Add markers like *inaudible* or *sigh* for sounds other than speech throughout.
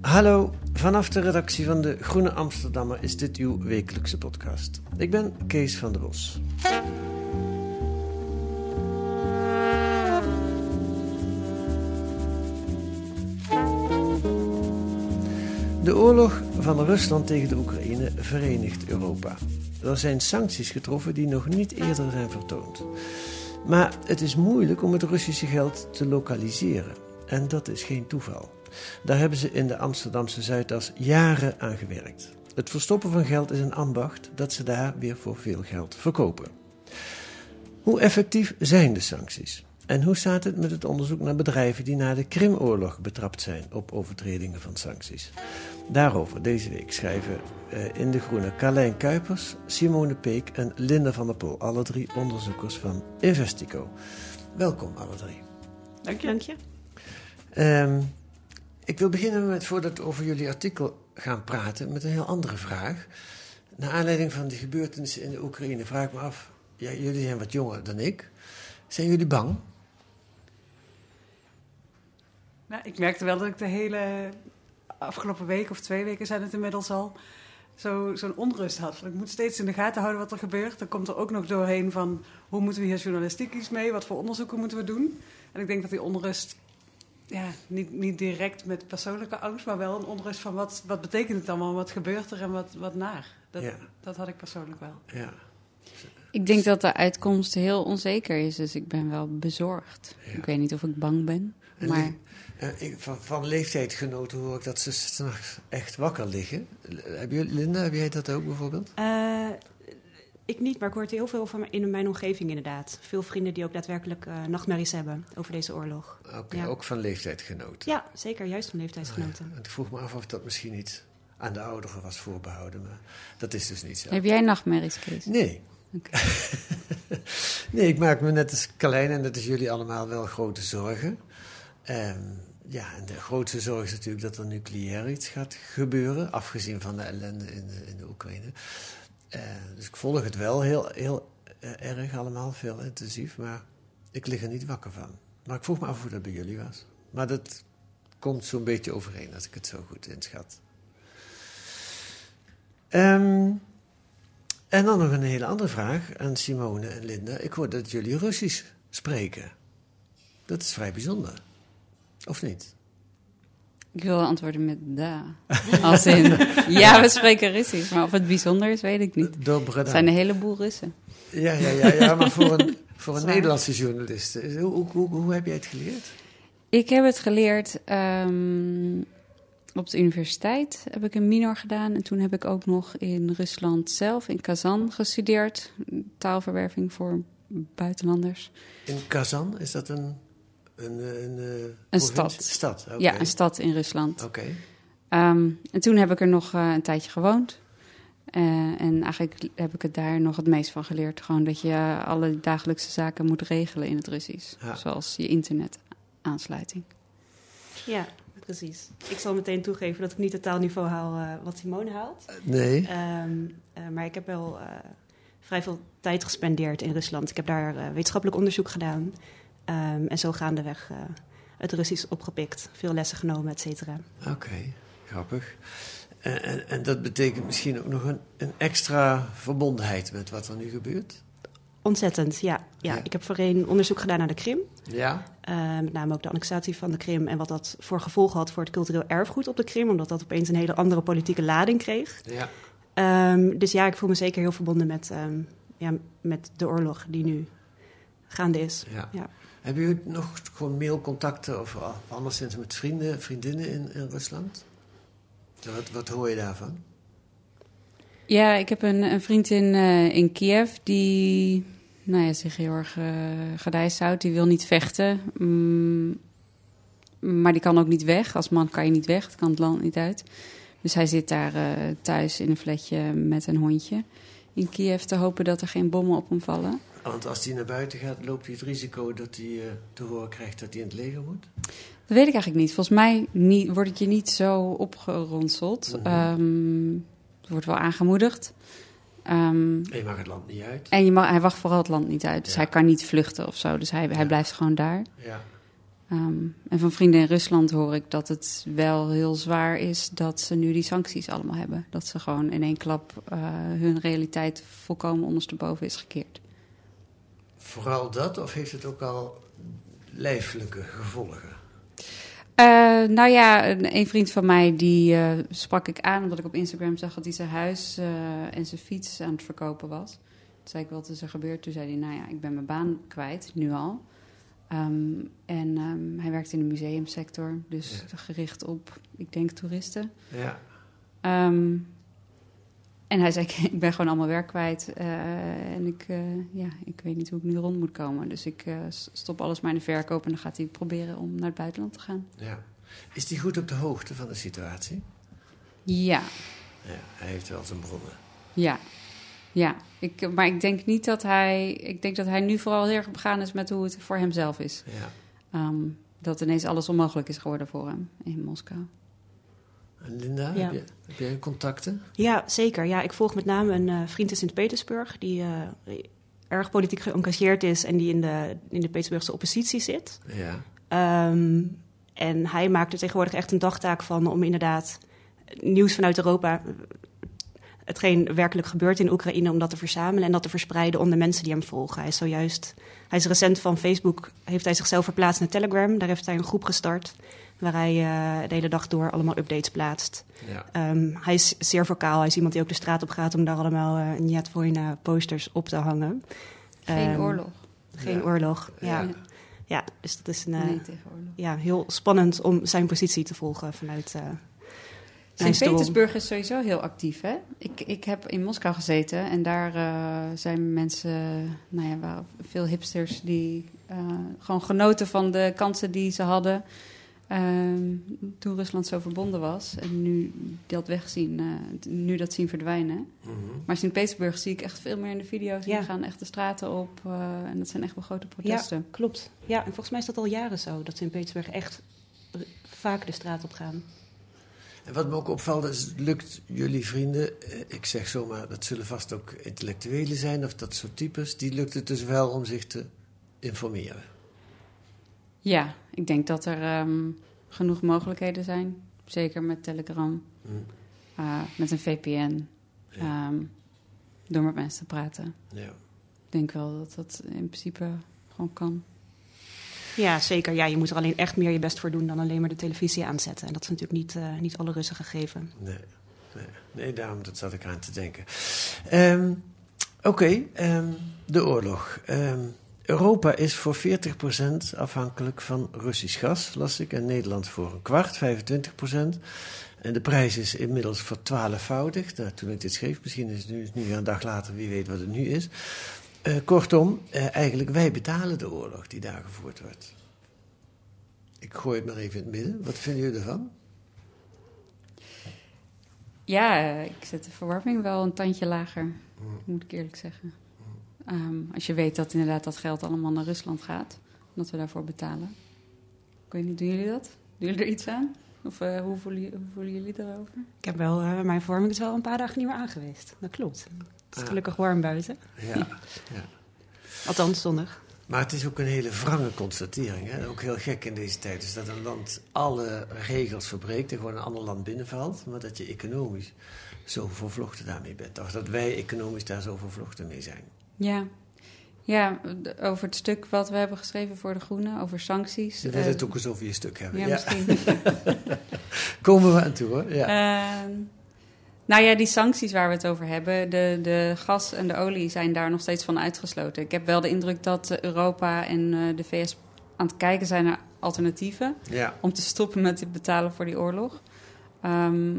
Hallo, vanaf de redactie van de Groene Amsterdammer is dit uw wekelijkse podcast. Ik ben Kees van der Bos. De oorlog van Rusland tegen de Oekraïne verenigt Europa. Er zijn sancties getroffen die nog niet eerder zijn vertoond. Maar het is moeilijk om het Russische geld te lokaliseren. En dat is geen toeval. Daar hebben ze in de Amsterdamse Zuidas jaren aan gewerkt. Het verstoppen van geld is een ambacht dat ze daar weer voor veel geld verkopen. Hoe effectief zijn de sancties? En hoe staat het met het onderzoek naar bedrijven die na de Krimoorlog betrapt zijn op overtredingen van sancties? Daarover deze week schrijven eh, in De Groene Carlijn Kuipers, Simone Peek en Linda van der Pol, alle drie onderzoekers van Investico. Welkom alle drie. Dank je. Dank je. Ehm, ik wil beginnen met, voordat we over jullie artikel gaan praten, met een heel andere vraag. Naar aanleiding van de gebeurtenissen in de Oekraïne vraag ik me af, jullie zijn wat jonger dan ik. Zijn jullie bang? Nou, ik merkte wel dat ik de hele afgelopen week of twee weken zijn het inmiddels al zo, zo'n onrust had. Ik moet steeds in de gaten houden wat er gebeurt. Dan komt er ook nog doorheen van hoe moeten we hier journalistiek iets mee? Wat voor onderzoeken moeten we doen? En ik denk dat die onrust, ja, niet, niet direct met persoonlijke angst, maar wel een onrust van wat, wat betekent het allemaal? Wat gebeurt er en wat, wat naar? Dat, Ja. dat had ik persoonlijk wel. Ja. Ik denk dat de uitkomst heel onzeker is, dus ik ben wel bezorgd. Ja. Ik weet niet of ik bang ben, En maar Eh, ik, van, van leeftijdgenoten hoor ik dat ze s'nachts echt wakker liggen. Heb je, Linda, heb jij dat ook bijvoorbeeld? Eh, ik niet, maar ik hoor het heel veel van in mijn omgeving inderdaad. Veel vrienden die ook daadwerkelijk eh, nachtmerries hebben over deze oorlog. Oké, Ja. ook van leeftijdsgenoten. Ja, zeker, juist van leeftijdsgenoten. Ah, ja. Want ik vroeg me af of dat misschien niet aan de ouderen was voorbehouden, maar dat is dus niet zo. heb jij nachtmerries, Kees? Nee. Oké. *laughs* nee, ik maak me net als Carlijn en dat is jullie allemaal wel grote zorgen. Ehm, ja, en de grootste zorg is natuurlijk dat er nucleair iets gaat gebeuren, afgezien van de ellende in de, in de Oekraïne. Eh, dus ik volg het wel heel, heel eh, erg allemaal, veel intensief, maar ik lig er niet wakker van. Maar ik vroeg me af hoe dat bij jullie was. Maar dat komt zo'n beetje overeen, als ik het zo goed inschat. Ehm, en dan nog een hele andere vraag aan Simone en Linda. Ik hoor dat jullie Russisch spreken. Dat is vrij bijzonder. Of niet? Ik wil antwoorden met da. Als in, *laughs* ja, we spreken Russisch, maar of het bijzonder is, weet ik niet. Er zijn een heleboel Russen. Ja, ja, ja, ja, maar voor een, *laughs* voor een. Nederlandse journalist. Hoe, hoe, hoe, hoe heb jij het geleerd? Ik heb het geleerd ehm, op de universiteit. Heb ik een minor gedaan. En toen heb ik ook nog in Rusland zelf, in Kazan, gestudeerd. Taalverwerving voor buitenlanders. In Kazan, is dat een... Een, eh, een, eh, Een stad. Stad. Ja, een stad in Rusland. Oké. Ehm, en toen heb ik er nog eh, een tijdje gewoond. Eh, en eigenlijk heb ik het daar nog het meest van geleerd. Gewoon dat je alle dagelijkse zaken moet regelen in het Russisch. Ja. Zoals je internetaansluiting. Ja, precies. Ik zal meteen toegeven dat ik niet het taalniveau haal eh, wat Simone haalt. Nee. Ehm, eh, maar ik heb wel eh, vrij veel tijd gespendeerd in Rusland. Ik heb daar eh, wetenschappelijk onderzoek gedaan. Ehm, en zo gaandeweg eh het Russisch opgepikt. Veel lessen genomen, et cetera. Oké, grappig. En, en, en dat betekent misschien ook nog een, een extra verbondenheid met wat er nu gebeurt? Ontzettend, ja. ja. Ja. Ik heb voorheen onderzoek gedaan naar de Krim. Ja? Eh, met name ook de annexatie van de Krim en wat dat voor gevolgen had voor het cultureel erfgoed op de Krim, omdat dat opeens een hele andere politieke lading kreeg. Ja. Ehm, dus ja, ik voel me zeker heel verbonden met, ehm, ja, met de oorlog die nu gaande is. ja. Ja. Hebben jullie nog gewoon mailcontacten of anderszins met vrienden, vriendinnen in, in Rusland? Wat, wat hoor je daarvan? Ja, ik heb een, een vriend in, eh, in Kiev die nou ja, zich heel erg uh, houdt. Die wil niet vechten. Mm, maar die kan ook niet weg. Als man kan je niet weg. Het kan het land niet uit. Dus hij zit daar uh, thuis in een flatje met een hondje in Kiev te hopen dat er geen bommen op hem vallen. Want als hij naar buiten gaat, loopt hij het risico dat hij uh, te horen krijgt dat hij in het leger moet? Dat weet ik eigenlijk niet. Volgens mij niet, wordt het je niet zo opgeronseld. Mm -hmm. um, het wordt wel aangemoedigd. Um, en je mag het land niet uit. En je mag, hij wacht vooral het land niet uit. Dus ja. hij kan niet vluchten of zo. Dus hij, ja. hij blijft gewoon daar. Ja. Um, en van vrienden in Rusland hoor ik dat het wel heel zwaar is dat ze nu die sancties allemaal hebben. Dat ze gewoon in één klap uh, hun realiteit volkomen ondersteboven is gekeerd. Vooral dat, of heeft het ook al lijfelijke gevolgen? Uh, nou ja, een, een, vriend van mij die uh, sprak ik aan omdat ik op Instagram zag dat hij zijn huis uh, en zijn fiets aan het verkopen was. Toen zei ik, wat is er gebeurd? Toen zei hij, nou ja, ik ben mijn baan kwijt, nu al. Um, en um, hij werkt in de museumsector, dus ja. gericht op, ik denk, toeristen. Ja. Um, en hij zei, *laughs* ik ben gewoon allemaal werk kwijt uh, en ik, uh, ja, ik weet niet hoe ik nu rond moet komen. Dus ik uh, stop alles maar in de verkoop en dan gaat hij proberen om naar het buitenland te gaan. Ja. Is hij goed op de hoogte van de situatie? Ja. ja hij heeft wel zijn bronnen. Ja. Ja, ik, maar ik denk niet dat hij. Ik denk dat hij nu vooral heel erg begaan is met hoe het voor hemzelf is. Ja. Um, dat ineens alles onmogelijk is geworden voor hem in Moskou. Linda, ja. heb, je, heb jij contacten? Ja, zeker. Ja, ik volg met name een uh, vriend in Sint-Petersburg die uh, erg politiek geëngageerd is en die in de, in de Petersburgse oppositie zit. Ja. Um, en hij maakt er tegenwoordig echt een dagtaak van om inderdaad nieuws vanuit Europa hetgeen werkelijk gebeurt in Oekraïne om dat te verzamelen en dat te verspreiden onder mensen die hem volgen. Hij is zojuist, hij is recent van Facebook, heeft hij zichzelf verplaatst naar Telegram. Daar heeft hij een groep gestart waar hij uh, de hele dag door allemaal updates plaatst. Ja. Um, hij is zeer vocaal. Hij is iemand die ook de straat op gaat om daar allemaal uh, Njatvoina posters op te hangen. Geen um, oorlog. Geen ja. oorlog, ja. ja. ja. dus dat is een, uh, nee, ja, heel spannend om zijn positie te volgen vanuit... Sint-Petersburg is sowieso heel actief. Hè? Ik, ik heb in Moskou gezeten en daar uh, zijn mensen, nou ja, veel hipsters die uh, gewoon genoten van de kansen die ze hadden uh, toen Rusland zo verbonden was. En nu dat wegzien, uh, nu dat zien verdwijnen. Mm -hmm. Maar Sint-Petersburg zie ik echt veel meer in de video's. Die ja. gaan echt de straten op en dat zijn echt wel grote protesten. Ja, klopt. Ja, en volgens mij is dat al jaren zo, dat Sint-Petersburg echt vaak de straat op gaan. En wat me ook opvalt is, lukt jullie vrienden, ik zeg zomaar, dat zullen vast ook intellectuelen zijn of dat soort types, die lukt het dus wel om zich te informeren. Ja, ik denk dat er um, genoeg mogelijkheden zijn. Zeker met Telegram, mm. uh, met een VPN, ja. um, door met mensen te praten. Ja. Ik denk wel dat dat in principe gewoon kan. Ja, zeker. Ja, je moet er alleen echt meer je best voor doen dan alleen maar de televisie aanzetten. En dat is natuurlijk niet, uh, niet alle Russen gegeven. Nee, nee, nee, daarom dat zat ik aan te denken. Um, Oké, okay, um, de oorlog. Europa is voor 40% afhankelijk van Russisch gas, las ik. En Nederland voor een kwart, 25%. En de prijs is inmiddels vertwaalfvoudigd. Nou, toen ik dit schreef, misschien is het nu, nu een dag later, wie weet wat het nu is. Uh, kortom, uh, eigenlijk wij betalen de oorlog die daar gevoerd wordt. Ik gooi het maar even in het midden. Wat vinden jullie ervan? Ja, ik zet de verwarming wel een tandje lager, Hmm. moet ik eerlijk zeggen. Um, als je weet dat inderdaad dat geld allemaal naar Rusland gaat, dat we daarvoor betalen. Ik weet niet, doen jullie dat? Doen jullie er iets aan? Of uh, hoe, voelen, hoe, voelen, jullie daarover? Ik heb wel, uh, mijn verwarming is wel een paar dagen niet meer aangeweest. Dat klopt. Het is gelukkig warm buiten. Ja, *laughs* ja. Althans, zonnig. Maar het is ook een hele wrange constatering. Hè? Ook heel gek in deze tijd. Dus dat een land alle regels verbreekt en gewoon een ander land binnenvalt. Maar dat je economisch zo vervlochten daarmee bent. Of dat wij economisch daar zo vervlochten mee zijn. Ja. Ja, over het stuk wat we hebben geschreven voor De Groene, over sancties. Willen Eh, het ook eens over je stuk hebben. Ja, Ja, misschien. *laughs* Komen we aan toe hoor. Ja. Ehm, nou ja, die sancties waar we het over hebben, de, de gas en de olie zijn daar nog steeds van uitgesloten. Ik heb wel de indruk dat eh, Europa en eh, de VS aan het kijken zijn naar alternatieven ja. om te stoppen met het betalen voor die oorlog. Ehm,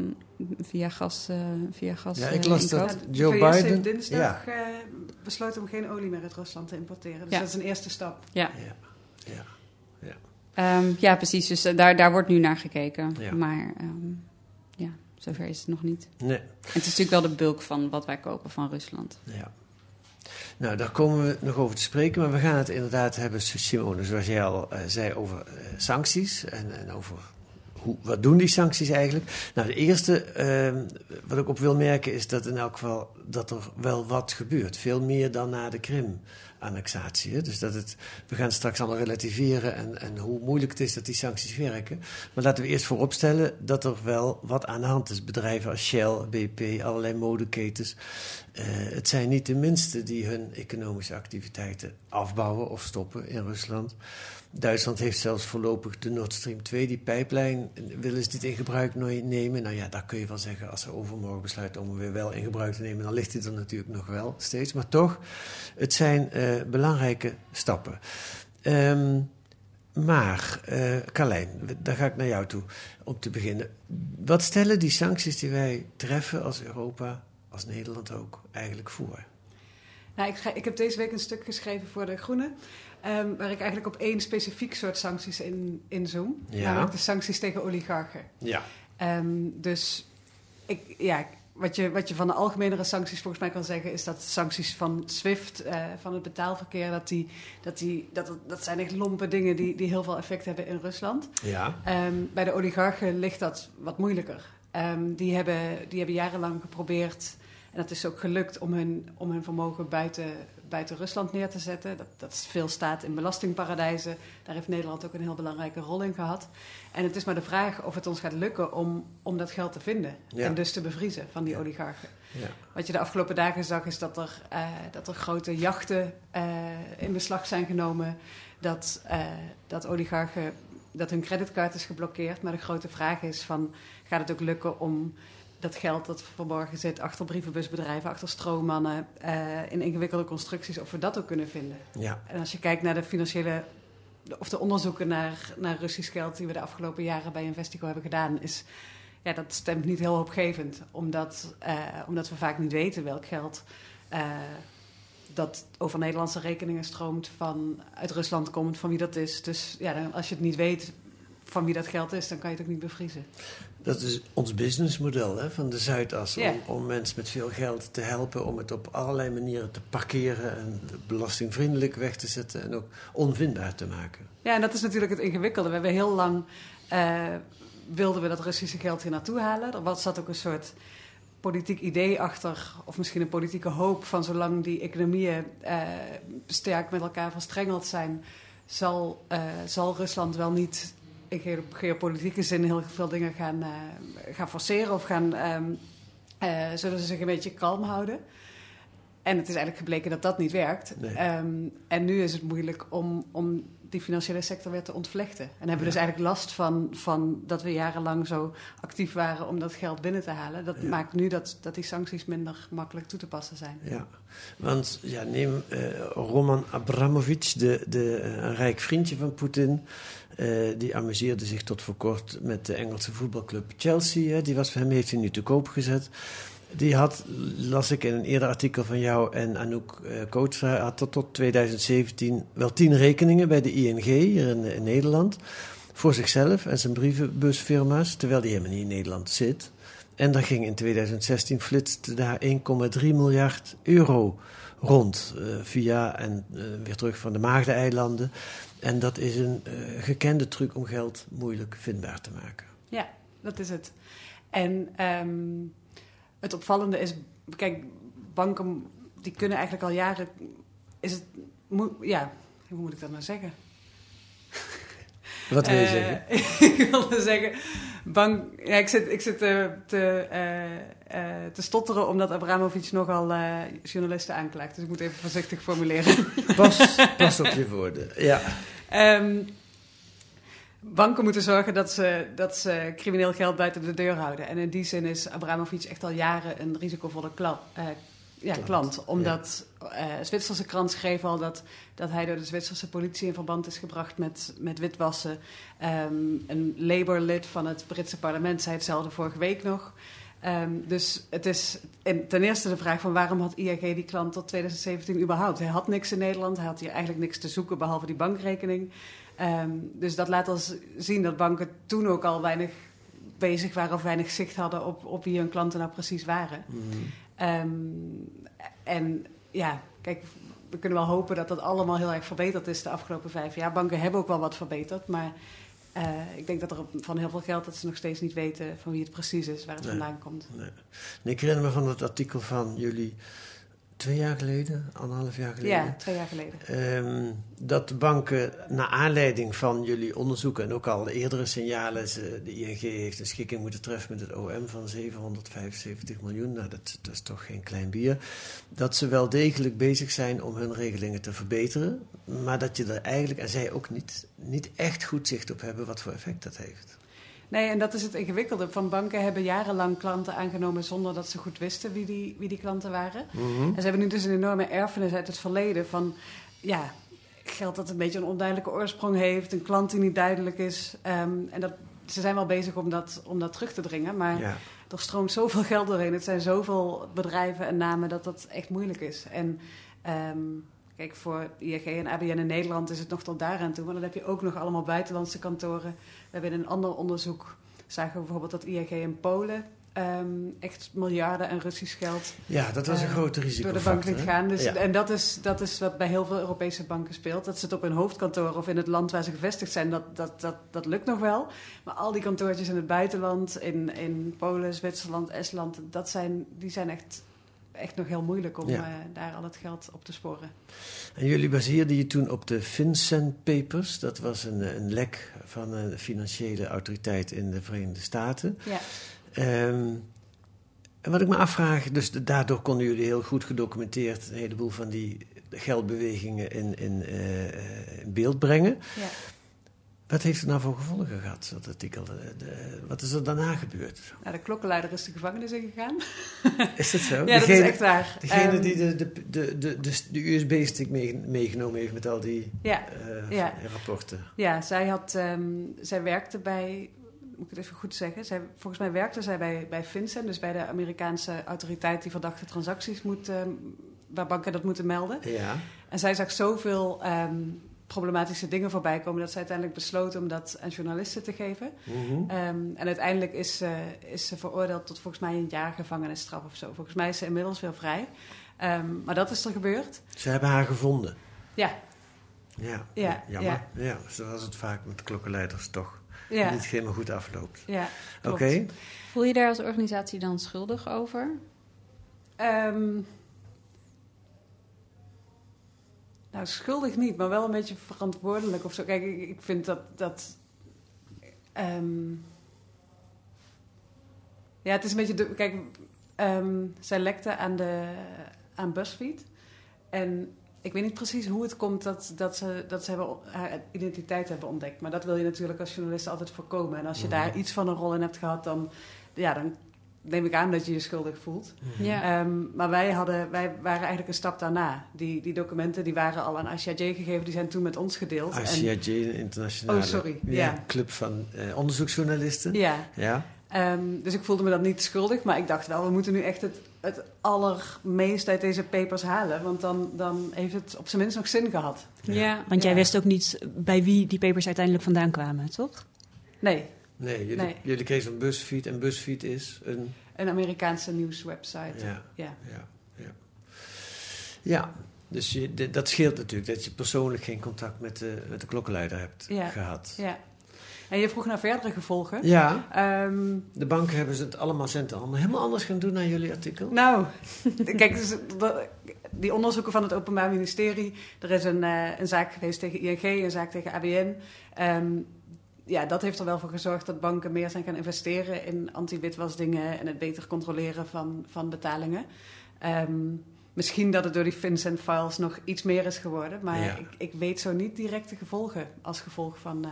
via gas. eh, via gas Ja, ik eh, las inkoop. dat- Joe VS Biden- heeft dinsdag ja. eh, besloten om geen olie meer uit Rusland te importeren. Dus Ja. dat is een eerste stap. Ja. Ja. Ja. Ehm, ja, precies. Dus daar, daar wordt nu naar gekeken. Ja. Maar ehm, ja, zover is het nog niet. Nee. En het is natuurlijk wel de bulk van wat wij kopen van Rusland. Ja. Nou, daar komen we nog over te spreken, maar we gaan het inderdaad hebben, Simone, zoals jij al eh, zei, over eh, sancties en, en over hoe, wat doen die sancties eigenlijk. Nou, de eerste eh, wat ik op wil merken is dat in elk geval dat er wel wat gebeurt. Veel meer dan na de Krim-annexatie. hè. Dus dat het, we gaan straks allemaal relativeren en, en hoe moeilijk het is dat die sancties werken. Maar laten we eerst vooropstellen dat er wel wat aan de hand is. Bedrijven als Shell, BP, allerlei modeketens. Eh, het zijn niet de minste die hun economische activiteiten afbouwen of stoppen in Rusland. Duitsland heeft zelfs voorlopig de Nord Stream 2, die pijplijn, willen ze niet in gebruik nemen. Nou ja, daar kun je wel zeggen, als ze overmorgen besluiten om hem weer wel in gebruik te nemen, dan ligt hij er natuurlijk nog wel steeds. Maar toch, het zijn eh, belangrijke stappen. Ehm, maar, eh Carlijn, daar ga ik naar jou toe om te beginnen. Wat stellen die sancties die wij treffen als Europa, als Nederland ook, eigenlijk voor? Nou, ik, ga- ik heb deze week een stuk geschreven voor De Groene. Ehm, waar ik eigenlijk op één specifiek soort sancties in, inzoom. Ja. Namelijk de sancties tegen oligarchen. Ja. Ehm, dus ik, ja, wat, je, wat je van de algemenere sancties volgens mij kan zeggen... is dat sancties van SWIFT, eh, van het betaalverkeer... dat, die, dat, die, dat, dat zijn echt lompe dingen die, die heel veel effect hebben in Rusland. Ja. Ehm, bij de oligarchen ligt dat wat moeilijker. Die, hebben, die hebben jarenlang geprobeerd, en dat is ook gelukt, om hun, om hun vermogen buiten, buiten Rusland neer te zetten. Dat, dat veel staat in belastingparadijzen. Daar heeft Nederland ook een heel belangrijke rol in gehad. En het is maar de vraag of het ons gaat lukken om, om dat geld te vinden. Ja. En dus te bevriezen van die oligarchen. Ja. Wat je de afgelopen dagen zag, is dat er, eh, dat er grote jachten eh, in beslag zijn genomen. Dat, eh, dat oligarchen, dat hun creditcard is geblokkeerd. Maar de grote vraag is van, gaat het ook lukken om dat geld dat verborgen zit achter brievenbusbedrijven, achter stroommannen, eh, in ingewikkelde constructies, of we dat ook kunnen vinden. Ja. En als je kijkt naar de financiële, of de onderzoeken naar, naar Russisch geld die we de afgelopen jaren bij Investico hebben gedaan, is, ja, dat stemt niet heel hoopgevend. Omdat, eh, omdat we vaak niet weten welk geld eh, dat over Nederlandse rekeningen stroomt, van, uit Rusland komt, van wie dat is. Dus ja, dan, als je het niet weet van wie dat geld is, dan kan je het ook niet bevriezen. Dat is ons businessmodel hè, van de Zuidas. Om, om mensen met veel geld te helpen om het op allerlei manieren te parkeren en belastingvriendelijk weg te zetten en ook onvindbaar te maken. Ja, en dat is natuurlijk het ingewikkelde. We hebben heel lang eh, wilden we dat Russische geld hier naartoe halen. Er was, zat ook een soort politiek idee achter, of misschien een politieke hoop van zolang die economieën eh, sterk met elkaar verstrengeld zijn, zal, eh, zal Rusland wel niet in ge- geopolitieke zin heel veel dingen gaan, eh, gaan forceren of gaan, zullen ze zich een beetje kalm houden. En het is eigenlijk gebleken dat dat niet werkt. Nee. Ehm, en nu is het moeilijk om, om die financiële sector weer te ontvlechten. En hebben we dus eigenlijk last van, van dat we jarenlang zo actief waren om dat geld binnen te halen. Dat Ja. maakt nu dat, dat die sancties minder makkelijk toe te passen zijn. Ja, want ja, neem eh, Roman Abramovic, de, de, eh, een rijk vriendje van Poetin. eh, die amuseerde zich tot voor kort met de Engelse voetbalclub Chelsea. Hè. Die was voor hem, heeft hij nu te koop gezet. Die had, las ik in een eerder artikel van jou en Anouk eh Kootstra, had tot, tot 2017 wel tien rekeningen bij de ING hier in, Nederland. Voor zichzelf en zijn brievenbusfirma's, terwijl die helemaal niet in Nederland zit. En daar ging in 2016 flitste daar 1,3 miljard euro rond. eh, via en eh, weer terug van de Maagdeneilanden. En dat is een gekende truc om geld moeilijk vindbaar te maken. Ja, dat is het. En ehm, het opvallende is, kijk, banken die kunnen eigenlijk al jaren, is het, ja, hoe moet ik dat nou zeggen? Wat wil je Eh, zeggen? *laughs* ik wilde zeggen, Bang, ja, ik zit, ik zit te, te, eh, eh, te stotteren omdat Abramovic nogal eh, journalisten aanklaagt. Dus ik moet even voorzichtig formuleren. Pas, pas op je woorden. Ja. Ehm, banken moeten zorgen dat ze, dat ze crimineel geld buiten de deur houden. En in die zin is Abramovic echt al jaren een risicovolle klant. ja, Klant, klant. Omdat eh Zwitserse krant schreef al dat, dat hij door de Zwitserse politie in verband is gebracht met, met witwassen. Ehm, een Labour-lid van het Britse parlement zei hetzelfde vorige week nog. Ehm, dus het is en ten eerste de vraag van waarom had ING die klant tot 2017 überhaupt? Hij had niks in Nederland, hij had hier eigenlijk niks te zoeken behalve die bankrekening. Ehm, dus dat laat ons zien dat banken toen ook al weinig bezig waren of weinig zicht hadden op, op wie hun klanten nou precies waren. Mhm. Ehm, en ja, kijk, we kunnen wel hopen dat dat allemaal heel erg verbeterd is de afgelopen vijf jaar. Banken hebben ook wel wat verbeterd, maar eh, ik denk dat er van heel veel geld dat ze nog steeds niet weten van wie het precies is, waar het Nee. vandaan komt. Nee. Nee, ik herinner me van het artikel van jullie twee jaar geleden, anderhalf jaar geleden. Ja, twee jaar geleden. Ehm, dat de banken, naar aanleiding van jullie onderzoeken en ook al de eerdere signalen, ze, de ING heeft een schikking moeten treffen met het OM van 775 miljoen, nou dat, dat is toch geen klein bier, dat ze wel degelijk bezig zijn om hun regelingen te verbeteren, maar dat je er eigenlijk, en zij ook niet, niet echt goed zicht op hebben wat voor effect dat heeft. Nee, en dat is het ingewikkelde. Van banken hebben jarenlang klanten aangenomen zonder dat ze goed wisten wie die, wie die klanten waren. En ze hebben nu dus een enorme erfenis uit het verleden van ja, geld dat een beetje een onduidelijke oorsprong heeft, een klant die niet duidelijk is. Ehm, en dat, ze zijn wel bezig om dat, om dat terug te dringen, maar Ja. er stroomt zoveel *laughs* geld doorheen. Het zijn zoveel bedrijven en namen dat dat echt moeilijk is. En ehm, kijk, voor ING en ABN in Nederland is het nog tot daaraan toe. Maar dan heb je ook nog allemaal buitenlandse kantoren. We hebben in een ander onderzoek zagen we bijvoorbeeld dat ING in Polen ehm, echt miljarden aan Russisch geld Ja, dat was een Eh, grote door risicofactor. de bank liet gaan. Dus, Ja. En dat is, dat is wat bij heel veel Europese banken speelt. Dat ze het op hun hoofdkantoor of in het land waar ze gevestigd zijn, dat, dat, dat, dat lukt nog wel. Maar al die kantoortjes in het buitenland, in, in Polen, Zwitserland, Estland, dat zijn, die zijn echt, echt nog heel moeilijk om Ja. eh, daar al het geld op te sporen. En jullie baseerden je toen op de FinCEN Papers. Dat was een, een lek van een financiële autoriteit in de Verenigde Staten. Ja. Ehm, en wat ik me afvraag, dus de- daardoor konden jullie heel goed gedocumenteerd een heleboel van die geldbewegingen in, in, eh, in beeld brengen. Ja. Wat heeft het nou voor gevolgen gehad, dat artikel? De- de- wat is er daarna gebeurd? Nou, de klokkenluider is de gevangenis ingegaan. Is dat zo? *laughs* Ja, dat is echt waar. Degene Ehm, die de, de, de, de, de, de USB-stick mee- meegenomen heeft met al die Ja, eh, Ja. rapporten. Ja, zij, had, ehm, zij werkte bij, moet ik het even goed zeggen, zij, volgens mij werkte zij bij, bij FinCEN, dus bij de Amerikaanse autoriteit die verdachte transacties moet, ehm, waar banken dat moeten melden. Ja. En zij zag zoveel ehm, problematische dingen voorbij komen dat zij uiteindelijk besloot om dat aan journalisten te geven. Mhm. Ehm, en uiteindelijk is, ze is ze veroordeeld tot volgens mij een jaar gevangenisstraf of zo. Volgens mij is ze inmiddels weer vrij. Ehm, maar dat is er gebeurd. Ze hebben haar gevonden. Ja, Ja, Ja, jammer. Ja. zoals het vaak met klokkenleiders toch ja, niet helemaal goed afloopt. ja. Oké. Voel je daar als organisatie dan schuldig over? Ehm, nou, schuldig niet, maar wel een beetje verantwoordelijk of zo. Kijk, ik, ik vind dat. dat ehm, ja, het is een beetje. De, kijk, ehm, zij lekte aan, de, aan BuzzFeed. En ik weet niet precies hoe het komt dat, dat ze, dat ze hebben, haar identiteit hebben ontdekt. Maar dat wil je natuurlijk als journalist altijd voorkomen. En als je daar iets van een rol in hebt gehad, dan, ja, dan neem ik aan dat je je schuldig voelt. Ja. Ehm, maar wij, hadden, wij waren eigenlijk een stap daarna. Die, die documenten die waren al aan Asia J gegeven, die zijn toen met ons gedeeld. En- ICIJ, een internationale Oh, sorry. Ja. club van eh, onderzoeksjournalisten. ja, Ja. ehm, dus ik voelde me dan niet schuldig, maar ik dacht wel, we moeten nu echt het, het allermeest uit deze papers halen. Want dan, dan heeft het op zijn minst nog zin gehad. ja. Want jij Ja. wist ook niet bij wie die papers uiteindelijk vandaan kwamen, toch? Nee, Nee, jullie, Nee. jullie kregen van BuzzFeed. En BuzzFeed is een... een Amerikaanse nieuwswebsite. Ja, Ja. ja, ja. Ja, dus je, dat scheelt natuurlijk dat je persoonlijk geen contact met de, met de klokkenluider hebt Ja. gehad. ja. En je vroeg naar verdere gevolgen. Ja, Ehm, de banken hebben ze het allemaal centen allemaal helemaal anders gaan doen naar jullie artikel. Nou, *laughs* kijk, dus, die onderzoeken van het Openbaar Ministerie. Er is een, eh, een zaak geweest tegen ING, een zaak tegen ABN. Ehm, ja, dat heeft er wel voor gezorgd dat banken meer zijn gaan investeren in anti-witwasdingen en het beter controleren van, van betalingen. Ehm, misschien dat het door die Vincent Files nog iets meer is geworden, maar Ja. ik, ik weet zo niet direct de gevolgen als gevolg van, eh,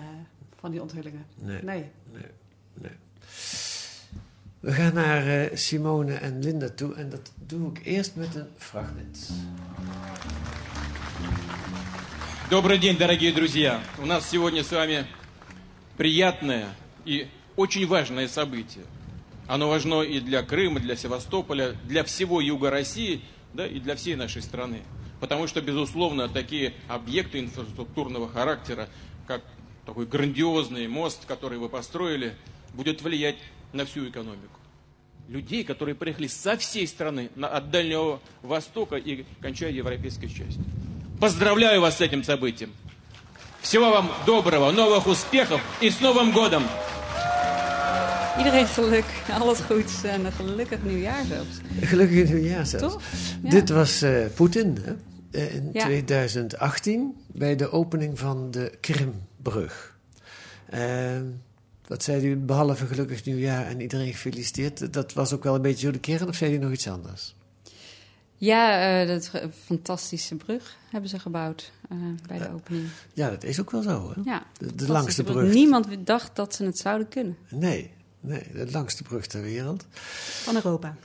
van die onthullingen. Nee. Nee. We gaan naar eh, Simone en Linda toe en dat doe ik eerst met een fragment. Добрый день, дорогие друзья. У нас сегодня с вами приятное и очень важное событие. Оно важно и для Крыма, для Севастополя, для всего юга России, да, и для всей нашей страны. Потому что, безусловно, такие объекты инфраструктурного характера, как такой грандиозный мост, который вы построили, будет влиять на всю экономику. Людей, которые приехали со всей страны, от Дальнего Востока и кончая европейской частью. Поздравляю вас с этим событием. Всего вам доброго, новых успехов и с Новым годом! Iedereen geluk, alles goeds en een gelukkig nieuwjaar zelfs. Gelukkig nieuwjaar zelfs. Toch? Ja. Dit was eh, Poetin hè? Eh, in Ja. 2018 bij de opening van de Krimbrug. Eh, wat zei u, behalve gelukkig nieuwjaar en iedereen gefeliciteerd. Dat was ook wel een beetje zo de kern of zei u nog iets anders? Ja, eh, dat fantastische brug hebben ze gebouwd eh, bij de opening. Ja, dat is ook wel zo. Hè? Ja, De, langste brug. Niemand dacht dat ze het zouden kunnen. Nee, nee, de langste brug ter wereld. Van Europa.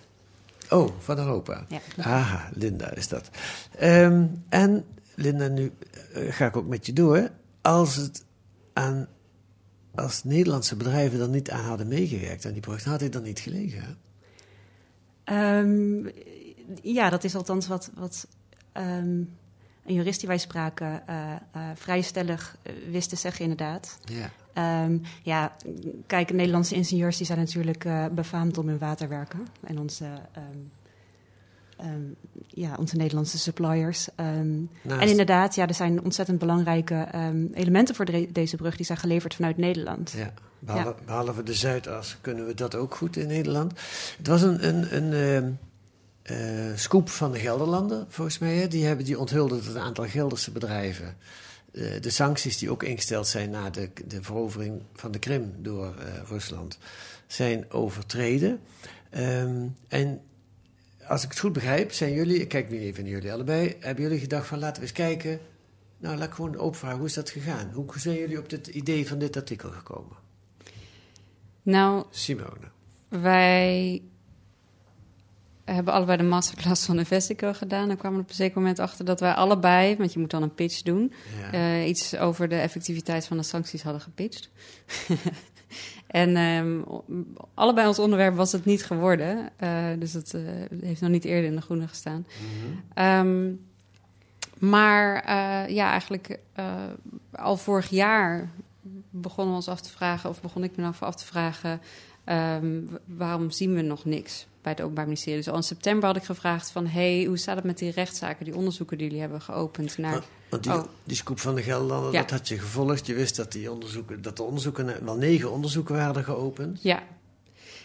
Oh, van Europa. Ja. Aha, Linda is dat. Ehm, en Linda, nu eh, ga ik ook met je door. Als het aan, als Nederlandse bedrijven er niet aan hadden meegewerkt aan die brug, dan had hij dan niet gelegen. hè? Ja, dat is althans wat, wat ehm, een jurist die wij spraken eh, eh, vrij stellig eh, wist te zeggen, inderdaad. Ja. Ehm, ja, kijk, Nederlandse ingenieurs die zijn natuurlijk eh, befaamd om hun waterwerken. En onze, ehm, ja, onze Nederlandse suppliers. En inderdaad, ja, er zijn ontzettend belangrijke elementen voor de- deze brug. Die zijn geleverd vanuit Nederland. Ja, behalve, behalve de Zuidas kunnen we dat ook goed in Nederland. Het was een, een, een eh, scoop van de Gelderlanden, volgens mij. Hè? Die, hebben, die onthulden dat een aantal Gelderse bedrijven eh, de sancties die ook ingesteld zijn na de, de verovering van de Krim door eh, Rusland, zijn overtreden. Ehm, en als ik het goed begrijp, zijn jullie, ik kijk nu even naar jullie allebei, hebben jullie gedacht van laten we eens kijken. Nou, laat ik gewoon open vragen, hoe is dat gegaan? Hoe zijn jullie op het idee van dit artikel gekomen? Nou, Simone. wij hebben allebei de masterclass van Investico gedaan. En kwamen op een zeker moment achter dat wij allebei, want je moet dan een pitch doen, Ja. eh, iets over de effectiviteit van de sancties hadden gepitcht. *laughs* en ehm, allebei ons onderwerp was het niet geworden. Eh, dus het eh, heeft nog niet eerder in de groene gestaan. Ehm, maar ja, eigenlijk al vorig jaar begonnen we ons af te vragen, of begon ik me voor af te vragen, ehm, waarom zien we nog niks bij het Openbaar Ministerie? Dus al in september had ik gevraagd van, hey, hoe staat het met die rechtszaken, die onderzoeken die jullie hebben geopend naar... Want- Want die, Oh. die scoop van de Gelderlanden, Ja. dat had je gevolgd. Je wist dat, die onderzoeken, dat de onderzoeken, wel negen onderzoeken waren geopend. Ja.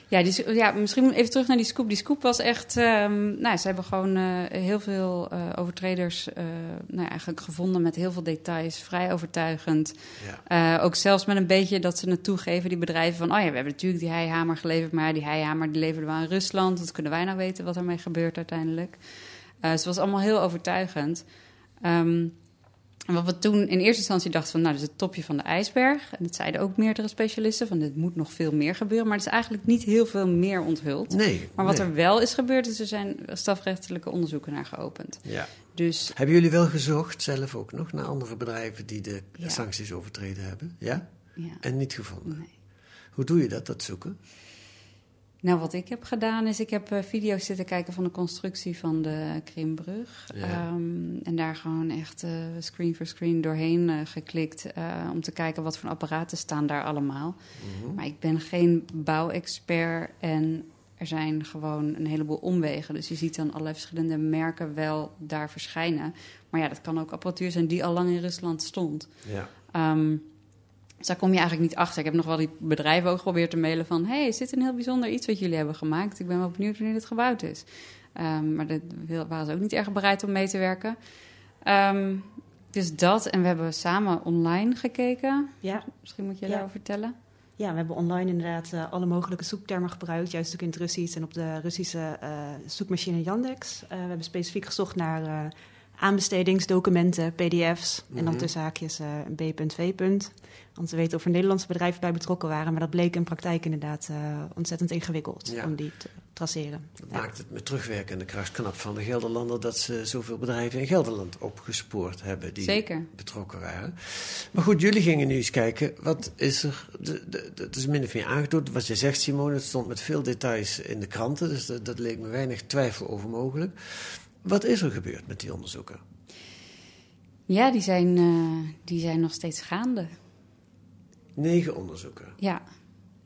Ja, die, ja, misschien even terug naar die scoop. Die scoop was echt... ehm, nou, ze hebben gewoon eh, heel veel eh, overtreders eh, nou eigenlijk gevonden met heel veel details. Vrij overtuigend. Ja. Ook zelfs met een beetje dat ze het toegeven, die bedrijven, van... oh ja, we hebben natuurlijk die heihamer geleverd... maar die heihamer die leverden we aan Rusland. Dat kunnen wij nou weten wat ermee gebeurt uiteindelijk. Het was allemaal heel overtuigend. Ehm, en wat we toen in eerste instantie dachten van... nou, dat is het topje van de ijsberg. En dat zeiden ook meerdere specialisten... van dit moet nog veel meer gebeuren. Maar er is eigenlijk niet heel veel meer onthuld. Nee. Maar wat nee. er wel is gebeurd... is er zijn strafrechtelijke onderzoeken naar geopend. Ja. Dus Hebben jullie wel gezocht, zelf ook nog, naar andere bedrijven die de Ja. sancties overtreden hebben? Ja? ja, En niet gevonden? nee. Hoe doe je dat, dat zoeken? Nou, wat ik heb gedaan is, ik heb eh, video's zitten kijken van de constructie van de Krimbrug. Ja. Ehm, en daar gewoon echt eh, screen voor screen doorheen eh, geklikt om te kijken wat voor apparaten staan daar allemaal. Mhm. Maar ik ben geen bouwexpert en er zijn gewoon een heleboel omwegen. Dus je ziet dan allerlei verschillende merken wel daar verschijnen. Maar ja, dat kan ook apparatuur zijn die al lang in Rusland stond. Ja. Ehm, dus daar kom je eigenlijk niet achter. Ik heb nog wel die bedrijven ook geprobeerd te mailen van... hey, is dit een heel bijzonder iets wat jullie hebben gemaakt? Ik ben wel benieuwd wanneer dit gebouwd is. Ehm, maar daar wil- waren ze ook niet erg bereid om mee te werken. Ehm, Dus dat, en we hebben samen online gekeken. Ja, Misschien moet je Ja. daarover vertellen. Ja, we hebben online inderdaad eh, alle mogelijke zoektermen gebruikt. Juist ook in het Russisch en op de Russische eh, zoekmachine Yandex. Eh, we hebben specifiek gezocht naar aanbestedingsdocumenten, pdf's. En dan Mhm. tussen haakjes eh, een B.V. Want we weten of er Nederlandse bedrijven bij betrokken waren. Maar dat bleek in praktijk inderdaad eh, ontzettend ingewikkeld Ja. om die te traceren. Dat Ja. maakt het met terugwerkende kracht knap van de Gelderlander dat ze zoveel bedrijven in Gelderland opgespoord hebben die Zeker. betrokken waren. Maar goed, jullie gingen nu eens kijken, wat is er, de, de, de- het is min of meer aangetoond, wat je zegt Simone, het stond met veel details in de kranten, dus dat, dat leek me weinig twijfel over mogelijk. Wat is er gebeurd met die onderzoeken? Ja, die zijn, eh, die zijn nog steeds gaande. Negen onderzoeken. Ja.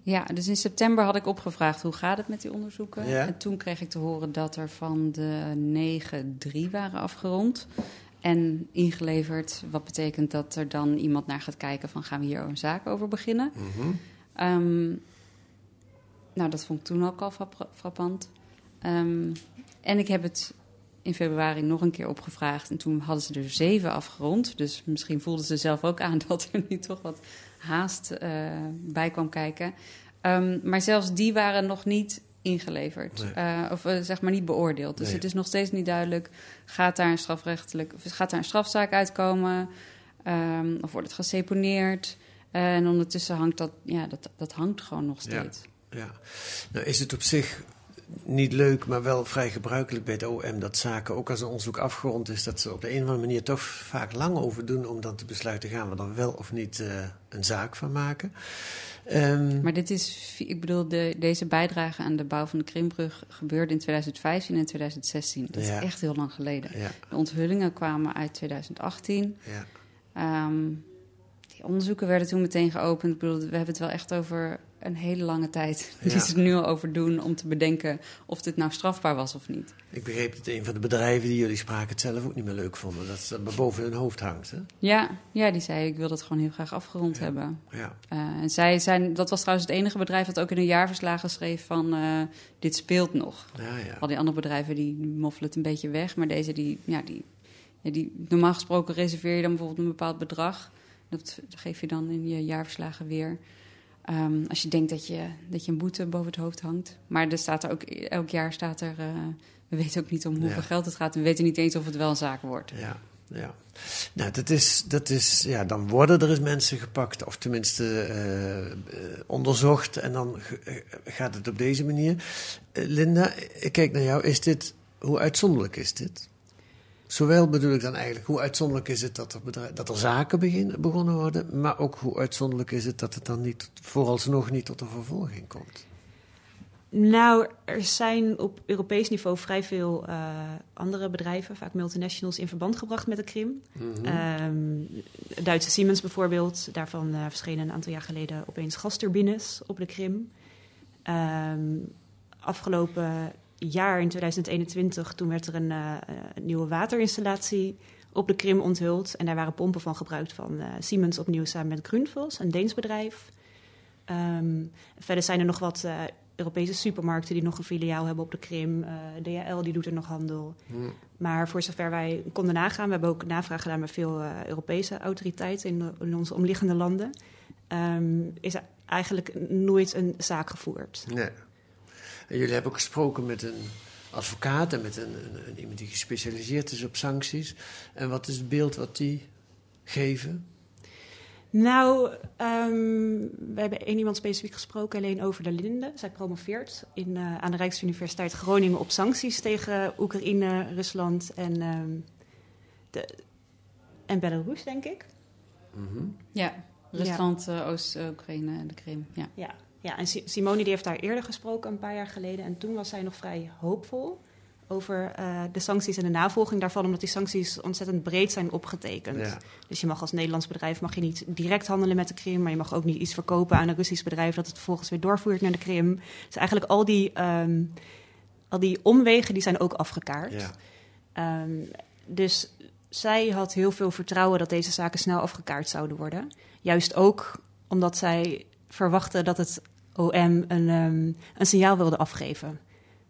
ja, dus in september had ik opgevraagd hoe gaat het met die onderzoeken. Ja. En toen kreeg ik te horen dat er van de negen drie waren afgerond. En ingeleverd, wat betekent dat er dan iemand naar gaat kijken van gaan we hier een zaak over beginnen. Mhm. Ehm, nou, dat vond ik toen ook al frap- frappant. Ehm, en ik heb het in februari nog een keer opgevraagd. En toen hadden ze er zeven afgerond. Dus misschien voelden ze zelf ook aan *laughs* dat er nu toch wat haast eh, bij kwam kijken. Ehm, maar zelfs die waren nog niet ingeleverd. Nee. Eh, of eh, zeg maar niet beoordeeld. Dus Nee. het is nog steeds niet duidelijk... gaat daar een strafrechtelijk... of gaat daar een strafzaak uitkomen? Ehm, of wordt het geseponeerd? En ondertussen hangt dat... Ja, dat, dat hangt gewoon nog Ja. steeds. Ja, nou is het op zich niet leuk, maar wel vrij gebruikelijk bij het OM dat zaken, ook als een onderzoek afgerond is, dat ze op de een of andere manier toch vaak lang over doen om dan te besluiten, gaan we er wel of niet eh, een zaak van maken. Ehm, Maar dit is, ik bedoel, de, deze bijdrage aan de bouw van de Krimbrug gebeurde in 2015 en 2016. Dat Ja. is echt heel lang geleden. ja, De onthullingen kwamen uit 2018. ja, Ehm, die onderzoeken werden toen meteen geopend. Ik bedoel, we hebben het wel echt over een hele lange tijd *laughs* die Ja. ze er nu al over doen om te bedenken of dit nou strafbaar was of niet. ik begreep dat een van de bedrijven die jullie spraken het zelf ook niet meer leuk vonden, dat het boven hun hoofd hangt. Hè? Ja, ja die zei ik wil dat gewoon heel graag afgerond hebben. Ja, Eh, en zij zijn, dat was trouwens het enige bedrijf dat ook in een jaarverslagen schreef van eh, dit speelt nog. ja, ja. Al die andere bedrijven die moffelen het een beetje weg. Maar deze, die, ja, die, ja, die, normaal gesproken reserveer je dan bijvoorbeeld een bepaald bedrag. Dat geef je dan in je jaarverslagen weer. Ehm, als je denkt dat je, dat je een boete boven het hoofd hangt. Maar er staat er ook, elk jaar staat er... eh, we weten ook niet om hoeveel Ja. geld het gaat. We weten niet eens of het wel een zaak wordt. Ja, ja. Nou, dat is, dat is, ja, dan worden er eens mensen gepakt, of tenminste eh, eh, onderzocht, en dan gaat het op deze manier. Linda, ik kijk naar jou. Is dit, hoe uitzonderlijk is dit? Zowel bedoel ik dan eigenlijk, hoe uitzonderlijk is het dat er, bedrijf, dat er zaken begin, begonnen worden, maar ook hoe uitzonderlijk is het dat het dan niet, vooralsnog niet tot een vervolging komt? Nou, er zijn op Europees niveau vrij veel eh, andere bedrijven, vaak multinationals, in verband gebracht met de Krim. Mhm. Ehm, Duitse Siemens bijvoorbeeld, daarvan eh, verschenen een aantal jaar geleden opeens gasturbines op de Krim. Ehm, afgelopen jaar, in 2021, toen werd er een, eh, een nieuwe waterinstallatie op de Krim onthuld. En daar waren pompen van gebruikt van eh, Siemens opnieuw samen met Grundfos, een Deens bedrijf. Ehm, verder zijn er nog wat eh, Europese supermarkten die nog een filiaal hebben op de Krim. DHL die doet er nog handel. Hm. Maar voor zover wij konden nagaan, we hebben ook navraag gedaan met veel Europese autoriteiten in onze omliggende landen, ehm, is er eigenlijk nooit een zaak gevoerd. Nee. En jullie hebben ook gesproken met een advocaat en met een, een, een- iemand die gespecialiseerd is op sancties. En wat is het beeld wat die geven? Nou, ehm, we hebben één iemand specifiek gesproken, alleen over de Linde. Zij promoveert in, eh, aan de Rijksuniversiteit Groningen op sancties tegen Oekraïne, Rusland en, ehm, de, en Belarus, denk ik. Mhm. Ja, Rusland, eh, Oost-Oekraïne en de Krim. Ja. Ja, ja en Si- Simone die heeft daar eerder gesproken, een paar jaar geleden. En toen was zij nog vrij hoopvol over eh, de sancties en de navolging daarvan, omdat die sancties ontzettend breed zijn opgetekend. Ja. Dus je mag als Nederlands bedrijf mag je niet direct handelen met de Krim, maar je mag ook niet iets verkopen aan een Russisch bedrijf dat het vervolgens weer doorvoert naar de Krim. Dus eigenlijk al die, ehm, al die omwegen die zijn ook afgekaart. Ja. Ehm, dus zij had heel veel vertrouwen dat deze zaken snel afgekaart zouden worden. Juist ook omdat zij verwachtte dat het OM een, ehm, een signaal wilde afgeven.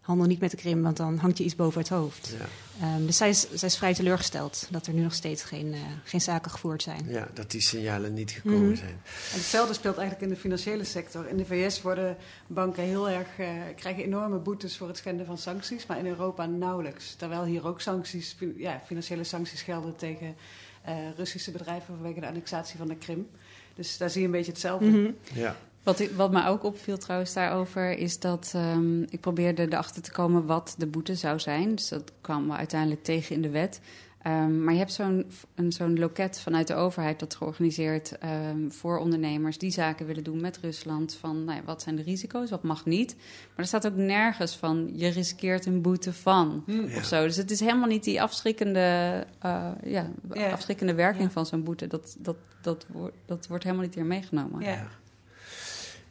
handel niet met de Krim, want dan hangt je iets boven het hoofd. Ja. Ehm, dus zij is, zij is vrij teleurgesteld dat er nu nog steeds geen, eh, geen zaken gevoerd zijn. ja, dat die signalen niet gekomen Mhm. zijn. En hetzelfde speelt eigenlijk in de financiële sector. In de VS worden banken heel erg, eh, krijgen enorme boetes voor het schenden van sancties, maar in Europa nauwelijks. Terwijl hier ook sancties, ja, financiële sancties gelden tegen eh, Russische bedrijven vanwege de annexatie van de Krim. Dus daar zie je een beetje hetzelfde. Mhm. Ja. Wat, ik- wat mij ook opviel trouwens daarover is dat ehm, ik probeerde erachter te komen wat de boete zou zijn. Dus dat kwam me uiteindelijk tegen in de wet. Ehm, maar je hebt zo'n een- zo'n loket vanuit de overheid dat georganiseerd ehm, voor ondernemers die zaken willen doen met Rusland. Van nou ja, wat zijn de risico's, wat mag niet. Maar er staat ook nergens van je riskeert een boete van Ja. of zo. Dus het is helemaal niet die afschrikkende, eh, ja, Ja. afschrikkende werking Ja. van zo'n boete. Dat, dat, dat, wordt, dat wordt helemaal niet hier meegenomen. Ja.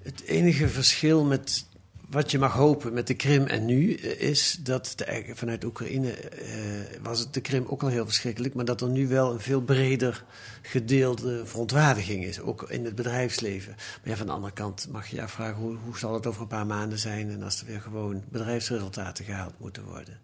Het enige verschil met wat je mag hopen met de Krim en nu eh, is dat de, vanuit Oekraïne eh, was het de Krim ook al heel verschrikkelijk, maar dat er nu wel een veel breder gedeelde verontwaardiging is, ook in het bedrijfsleven. Maar ja, van de andere kant mag je je afvragen hoe, hoe zal het over een paar maanden zijn en als er weer gewoon bedrijfsresultaten gehaald moeten worden.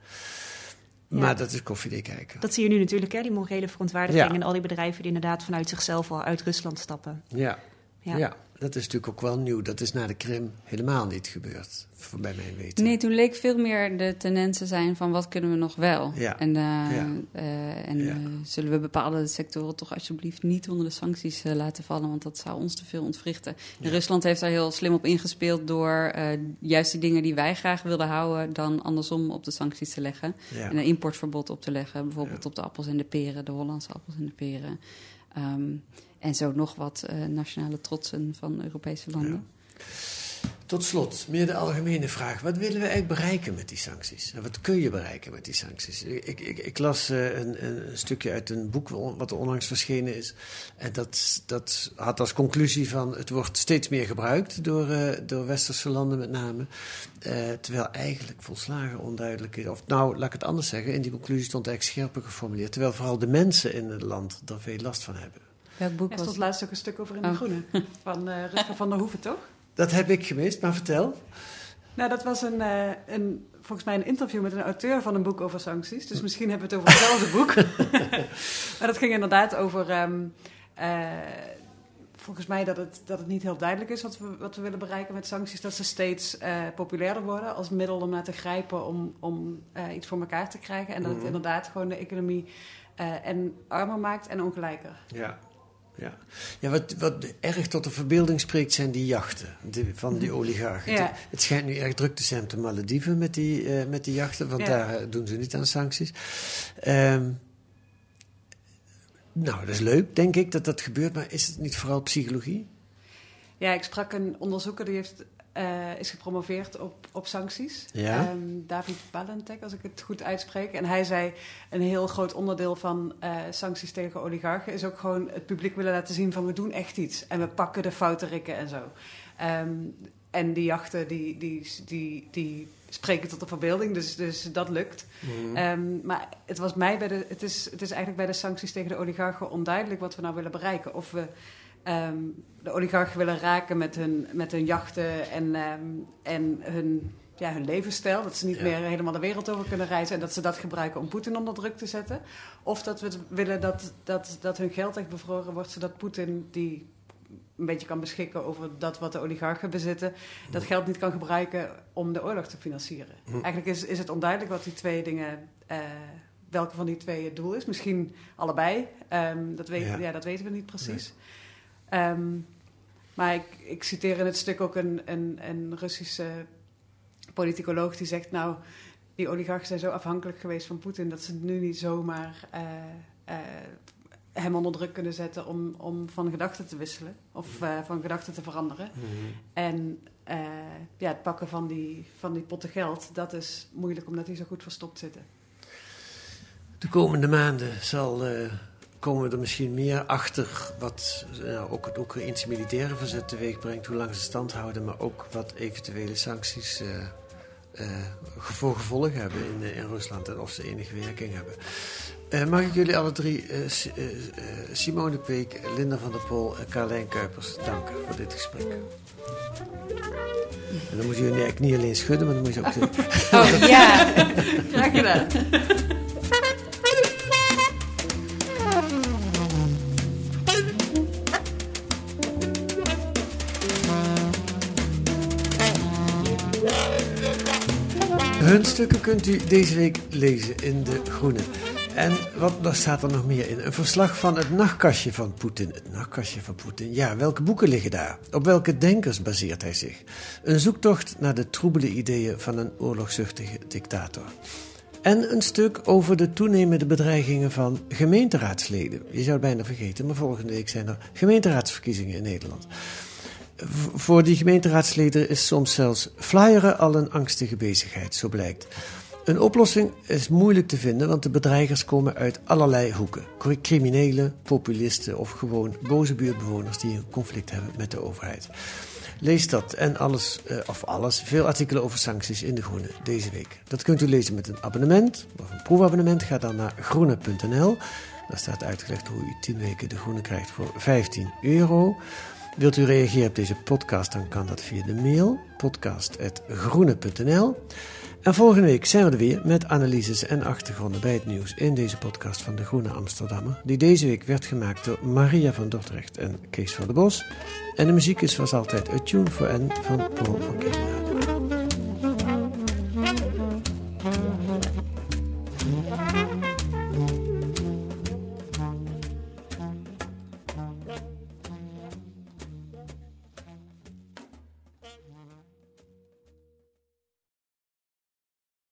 Ja. Maar dat is koffiedik kijken. Dat zie je nu natuurlijk, hè, die morele verontwaardiging Ja. en al die bedrijven die inderdaad vanuit zichzelf al uit Rusland stappen. Ja. Ja. Ja. dat is natuurlijk ook wel nieuw. Dat is na de Krim helemaal niet gebeurd, voor bij mijn weten. Nee, toen leek veel meer de tendensen zijn van wat kunnen we nog wel. Ja. En, eh, Ja. eh, en eh, zullen we bepaalde sectoren toch alsjeblieft niet onder de sancties laten vallen, want dat zou ons te veel ontwrichten. En. Rusland heeft daar heel slim op ingespeeld door juist die dingen die wij graag wilden houden, dan andersom op de sancties te leggen. En een importverbod op te leggen, bijvoorbeeld op de appels en de peren, de Hollandse appels en de peren. Ehm, en zo nog wat eh, nationale trotsen van Europese landen. Tot slot, meer de algemene vraag. Wat willen we eigenlijk bereiken met die sancties? En wat kun je bereiken met die sancties? Ik, ik, ik las eh, een, een stukje uit een boek wat onlangs verschenen is. En dat, dat had als conclusie van... het wordt steeds meer gebruikt door, eh, door westerse landen met name. Terwijl eigenlijk volslagen onduidelijk is... of nou, laat ik het anders zeggen... in die conclusie stond eigenlijk scherper geformuleerd. Terwijl vooral de mensen in het land er veel last van hebben. Welk boek Er was stond laatst ook een stuk over in de Oh. Groene. Van eh Rutger van der Hoeven, toch? Dat heb ik gemist, maar vertel. Nou, dat was een, eh, een, volgens mij een interview met een auteur van een boek over sancties. Dus misschien hebben we het over hetzelfde *laughs* boek. *laughs* maar dat ging inderdaad over... ehm, eh, volgens mij dat het, dat het niet heel duidelijk is wat we, wat we willen bereiken met sancties. Dat ze steeds eh, populairder worden als middel om naar te grijpen om, om eh, iets voor elkaar te krijgen. En dat het Mhm. inderdaad gewoon de economie eh, en armer maakt en ongelijker. Ja. Ja, ja wat, wat erg tot de verbeelding spreekt zijn die jachten van die oligarchen. Ja. Het, schijnt nu erg druk te zijn op de Malediven met die, eh, met die jachten, want Ja. daar eh, doen ze niet aan sancties. Ehm, nou, dat is leuk, denk ik, dat dat gebeurt, maar is het niet vooral psychologie? Ja, ik sprak een onderzoeker die heeft, eh, is gepromoveerd op, op sancties. Ja. Ehm, David Balentek, als ik het goed uitspreek. En hij zei, een heel groot onderdeel van eh, sancties tegen oligarchen... is ook gewoon het publiek willen laten zien van we doen echt iets. En we pakken de foute rikken en zo. Ehm, en die jachten, die, die, die, die spreken tot de verbeelding, dus, dus dat lukt. Ehm, maar het, was mij bij de, het, is, het is eigenlijk bij de sancties tegen de oligarchen onduidelijk wat we nou willen bereiken. Of we ehm, de oligarchen willen raken met hun, met hun jachten en, ehm, en hun, ja, hun levensstijl. Dat ze niet Ja. meer helemaal de wereld over kunnen reizen en dat ze dat gebruiken om Poetin onder druk te zetten. Of dat we willen dat, dat, dat hun geld echt bevroren wordt, zodat Poetin die een beetje kan beschikken over dat wat de oligarchen bezitten, dat geld niet kan gebruiken om de oorlog te financieren. Hm. Eigenlijk is, is het onduidelijk wat die twee dingen, eh, welke van die twee het doel is. Misschien allebei, Ehm, dat, weet, Ja. ja. dat weten we niet precies. Ehm, maar ik, ik citeer in het stuk ook een, een, een Russische politicoloog die zegt, nou, die oligarchen zijn zo afhankelijk geweest van Poetin dat ze nu niet zomaar eh, eh, hem onder druk kunnen zetten om, om van gedachten te wisselen of eh, van gedachten te veranderen. En eh, ja, het pakken van die, van die potten geld, dat is moeilijk omdat die zo goed verstopt zitten. De komende maanden zal, eh, komen we er misschien meer achter wat eh, ook het Oekraïnse militaire verzet teweeg brengt, hoe lang ze stand houden, maar ook wat eventuele sancties eh, eh, voor gevolg hebben in, in Rusland en of ze enige werking hebben. Mag ik jullie alle drie, Si- Simone Peek, Linda van der Pol en Carlijn Kuipers, danken voor dit gesprek. En dan moet je eigenlijk niet alleen schudden, maar dan moet je ook. *laughs* Oh ja. *laughs* Graag gedaan. Stukken kunt u deze week lezen in De Groene. En wat wat staat er nog meer in? Een verslag van het nachtkastje van Poetin. Het nachtkastje van Poetin. Ja, welke boeken liggen daar? Op welke denkers baseert hij zich? Een zoektocht naar de troebele ideeën van een oorlogzuchtige dictator. En een stuk over de toenemende bedreigingen van gemeenteraadsleden. Je zou het bijna vergeten, maar volgende week zijn er gemeenteraadsverkiezingen in Nederland. Voor die gemeenteraadsleden is soms zelfs flyeren al een angstige bezigheid, zo blijkt. Een oplossing is moeilijk te vinden, want de bedreigers komen uit allerlei hoeken. Criminelen, populisten of gewoon boze buurtbewoners die een conflict hebben met de overheid. Lees dat en alles, eh, of alles, veel artikelen over sancties in De Groene deze week. Dat kunt u lezen met een abonnement of een proefabonnement. Ga dan naar groene.nl. Daar staat uitgelegd hoe u 10 weken De Groene krijgt voor 15 euro. Wilt u reageren op deze podcast, dan kan dat via de mail podcast.groene.nl. En volgende week zijn we er weer met analyses en achtergronden bij het nieuws in deze podcast van De Groene Amsterdammer, die deze week werd gemaakt door Maria van Dordrecht en Kees van der Bos. En de muziek is zoals altijd A Tune for N van Paul van Kemenade.